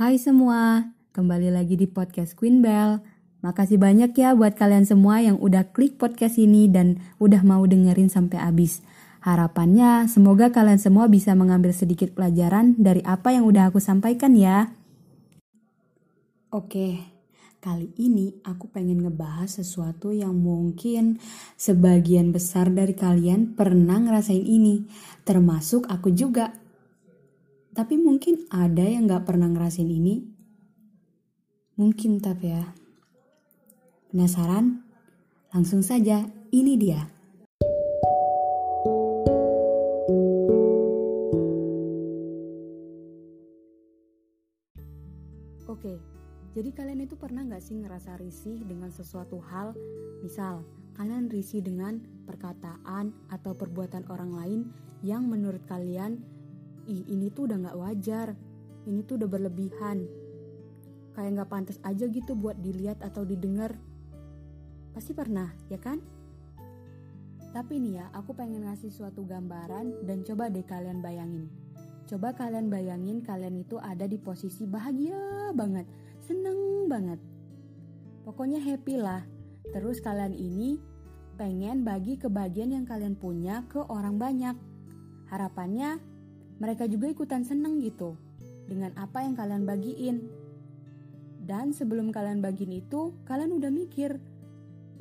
Hai semua, kembali lagi di podcast Queen Bell. Makasih banyak ya buat kalian semua yang udah klik podcast ini dan udah mau dengerin sampai habis. Harapannya semoga kalian semua bisa mengambil sedikit pelajaran dari apa yang udah aku sampaikan ya. Oke, kali ini aku pengen ngebahas sesuatu yang mungkin sebagian besar dari kalian pernah ngerasain ini, termasuk aku juga. Tapi mungkin ada yang gak pernah ngerasain ini. Mungkin tapi ya. Penasaran? Langsung saja, ini dia. Oke, jadi kalian itu pernah gak sih ngerasa risih dengan sesuatu hal? Misal, kalian risih dengan perkataan atau perbuatan orang lain yang menurut kalian ih ini tuh udah gak wajar, ini tuh udah berlebihan. Kayak gak pantas aja gitu buat dilihat atau didengar. Pasti pernah, ya kan? Tapi nih ya, aku pengen ngasih suatu gambaran dan coba deh kalian bayangin. Coba kalian bayangin kalian itu ada di posisi bahagia banget, seneng banget. Pokoknya happy lah. Terus kalian ini pengen bagi kebahagiaan yang kalian punya ke orang banyak. Harapannya mereka juga ikutan seneng gitu dengan apa yang kalian bagiin. Dan sebelum kalian bagiin itu, kalian udah mikir,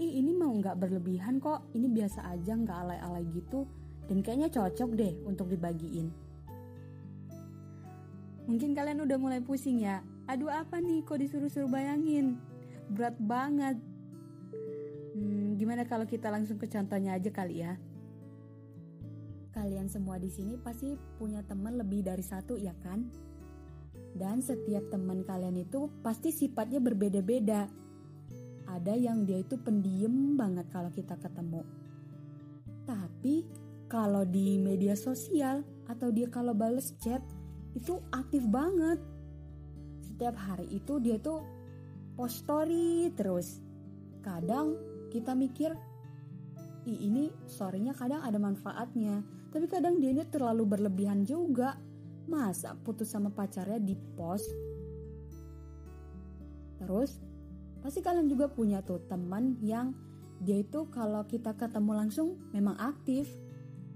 ih ini mau nggak berlebihan kok, ini biasa aja nggak alay-alay gitu, dan kayaknya cocok deh untuk dibagiin. Mungkin kalian udah mulai pusing ya, aduh apa nih kok disuruh-suruh bayangin, berat banget. Hmm, gimana kalau kita langsung ke contohnya aja kali ya? Kalian semua di sini pasti punya teman lebih dari satu ya kan? Dan setiap teman kalian itu pasti sifatnya berbeda-beda. Ada yang dia itu pendiam banget kalau kita ketemu. Tapi kalau di media sosial atau dia kalau bales chat itu aktif banget. Setiap hari itu dia tuh post story terus. Kadang kita mikir, Ih, ini storynya kadang ada manfaatnya, tapi kadang dia ini terlalu berlebihan juga. Masa putus sama pacarnya di post? Terus, pasti kalian juga punya tuh teman yang dia itu kalau kita ketemu langsung memang aktif.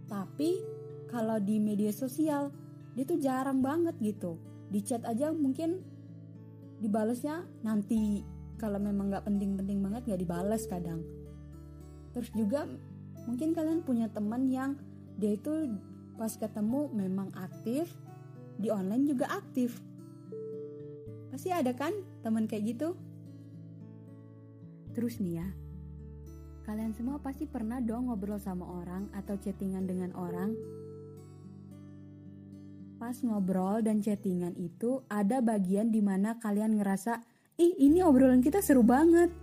Tapi kalau di media sosial, dia tuh jarang banget gitu. Di chat aja mungkin dibalesnya nanti kalau memang nggak penting-penting banget nggak dibales kadang. Terus juga mungkin kalian punya teman yang dia itu pas ketemu memang aktif di online juga aktif. Pasti ada kan teman kayak gitu? Terus nih ya kalian semua pasti pernah dong ngobrol sama orang atau chattingan dengan orang. Pas ngobrol dan chattingan itu ada bagian di mana kalian ngerasa ih ini obrolan kita seru banget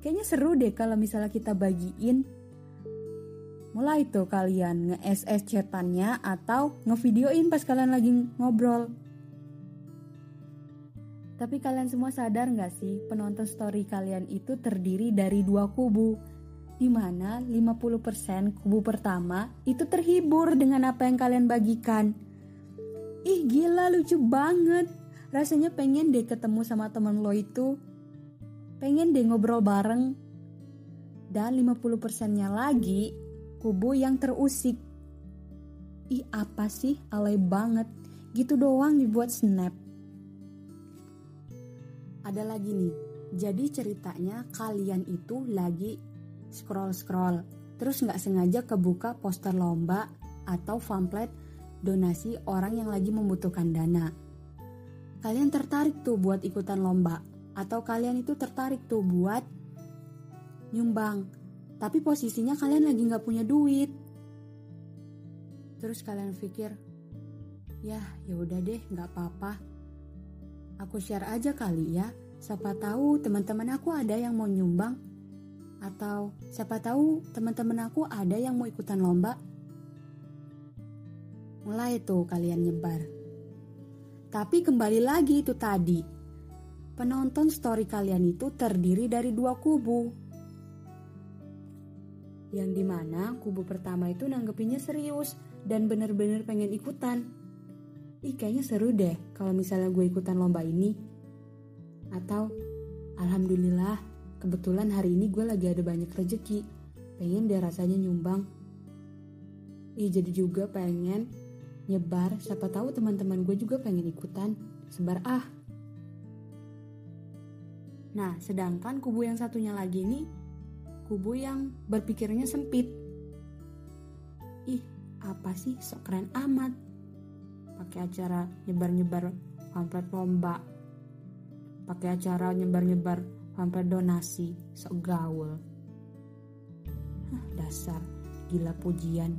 kayaknya seru deh kalau misalnya kita bagiin Mulai tuh kalian nge-SS chatannya atau ngevideoin pas kalian lagi ngobrol. Tapi kalian semua sadar gak sih penonton story kalian itu terdiri dari dua kubu Di mana 50% kubu pertama itu terhibur dengan apa yang kalian bagikan. Ih gila lucu banget. Rasanya pengen deh ketemu sama temen lo itu Pengen deh ngobrol bareng Dan 50% nya lagi kubu yang terusik. Ih apa sih alay banget, gitu doang dibuat snap. Ada lagi nih, jadi ceritanya kalian itu lagi scroll-scroll, terus nggak sengaja kebuka poster lomba atau pamflet donasi orang yang lagi membutuhkan dana. Kalian tertarik tuh buat ikutan lomba, atau kalian itu tertarik tuh buat nyumbang tapi posisinya kalian lagi nggak punya duit. Terus kalian pikir, ya ya udah deh nggak apa-apa. Aku share aja kali ya. Siapa tahu teman-teman aku ada yang mau nyumbang atau siapa tahu teman-teman aku ada yang mau ikutan lomba. Mulai tuh kalian nyebar. Tapi kembali lagi itu tadi. Penonton story kalian itu terdiri dari dua kubu yang di mana kubu pertama itu nanggepinnya serius dan bener-bener pengen ikutan. ih kayaknya seru deh kalau misalnya gue ikutan lomba ini. Atau, alhamdulillah, kebetulan hari ini gue lagi ada banyak rezeki. Pengen deh rasanya nyumbang. Ih jadi juga pengen nyebar, siapa tahu teman-teman gue juga pengen ikutan. Sebar ah. Nah, sedangkan kubu yang satunya lagi ini kubu yang berpikirnya sempit. Ih, apa sih? Sok keren amat. Pakai acara nyebar-nyebar pamflet lomba. Pakai acara nyebar-nyebar pamflet donasi. Sok gaul. Hah, dasar. Gila pujian.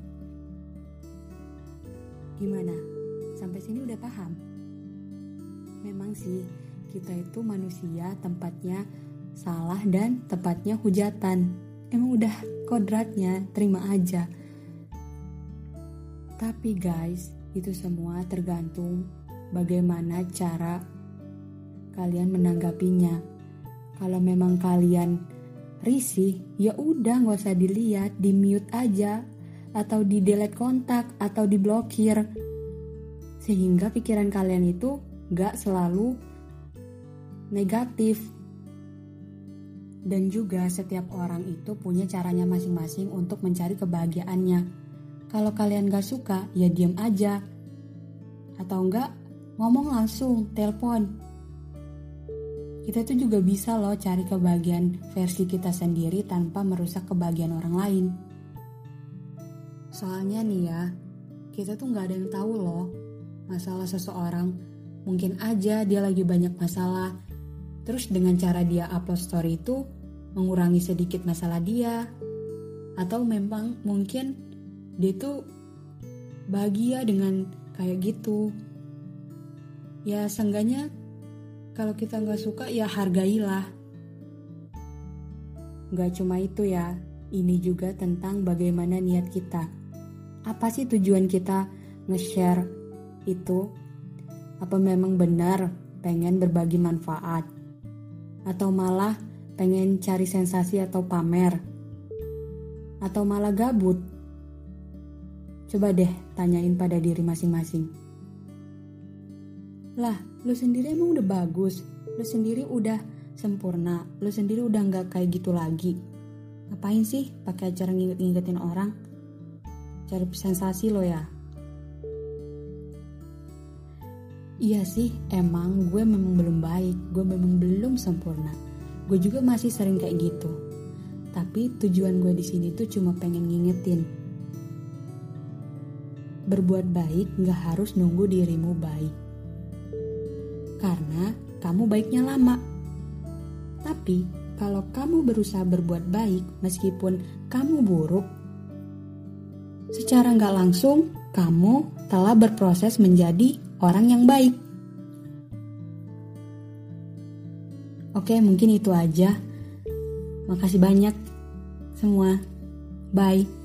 Gimana? Sampai sini udah paham? Memang sih kita itu manusia tempatnya salah dan tempatnya hujatan emang udah kodratnya terima aja tapi guys itu semua tergantung bagaimana cara kalian menanggapinya. Kalau memang kalian risih, ya udah nggak usah dilihat, di mute aja, atau di delete kontak, atau diblokir. Sehingga pikiran kalian itu gak selalu negatif. Dan juga setiap orang itu punya caranya masing-masing untuk mencari kebahagiaannya. Kalau kalian gak suka, ya diem aja. Atau enggak, ngomong langsung, telepon. Kita tuh juga bisa loh cari kebahagiaan versi kita sendiri tanpa merusak kebahagiaan orang lain. Soalnya nih ya, kita tuh gak ada yang tahu loh masalah seseorang. Mungkin aja dia lagi banyak masalah. Terus dengan cara dia upload story itu mengurangi sedikit masalah dia. Atau memang mungkin dia tuh bahagia dengan kayak gitu. Ya seenggaknya kalau kita nggak suka ya hargailah. Nggak cuma itu ya ini juga tentang bagaimana niat kita. Apa sih tujuan kita nge-share itu? Apa memang benar pengen berbagi manfaat atau malah pengen cari sensasi atau pamer atau malah gabut Coba deh tanyain pada diri masing-masing. Lah, lu sendiri emang udah bagus, lu sendiri udah sempurna, lu sendiri udah nggak kayak gitu lagi. Ngapain sih pakai acara nginget-ngingetin orang? Cari sensasi lo ya. Iya sih, emang gue memang belum baik, gue memang belum sempurna. Gue juga masih sering kayak gitu. Tapi tujuan gue di sini tuh cuma pengen ngingetin berbuat baik gak harus nunggu dirimu baik. Karena kamu baiknya lama. Tapi kalau kamu berusaha berbuat baik meskipun kamu buruk, secara gak langsung kamu telah berproses menjadi orang yang baik. Oke, mungkin itu aja. Makasih banyak semua. Bye.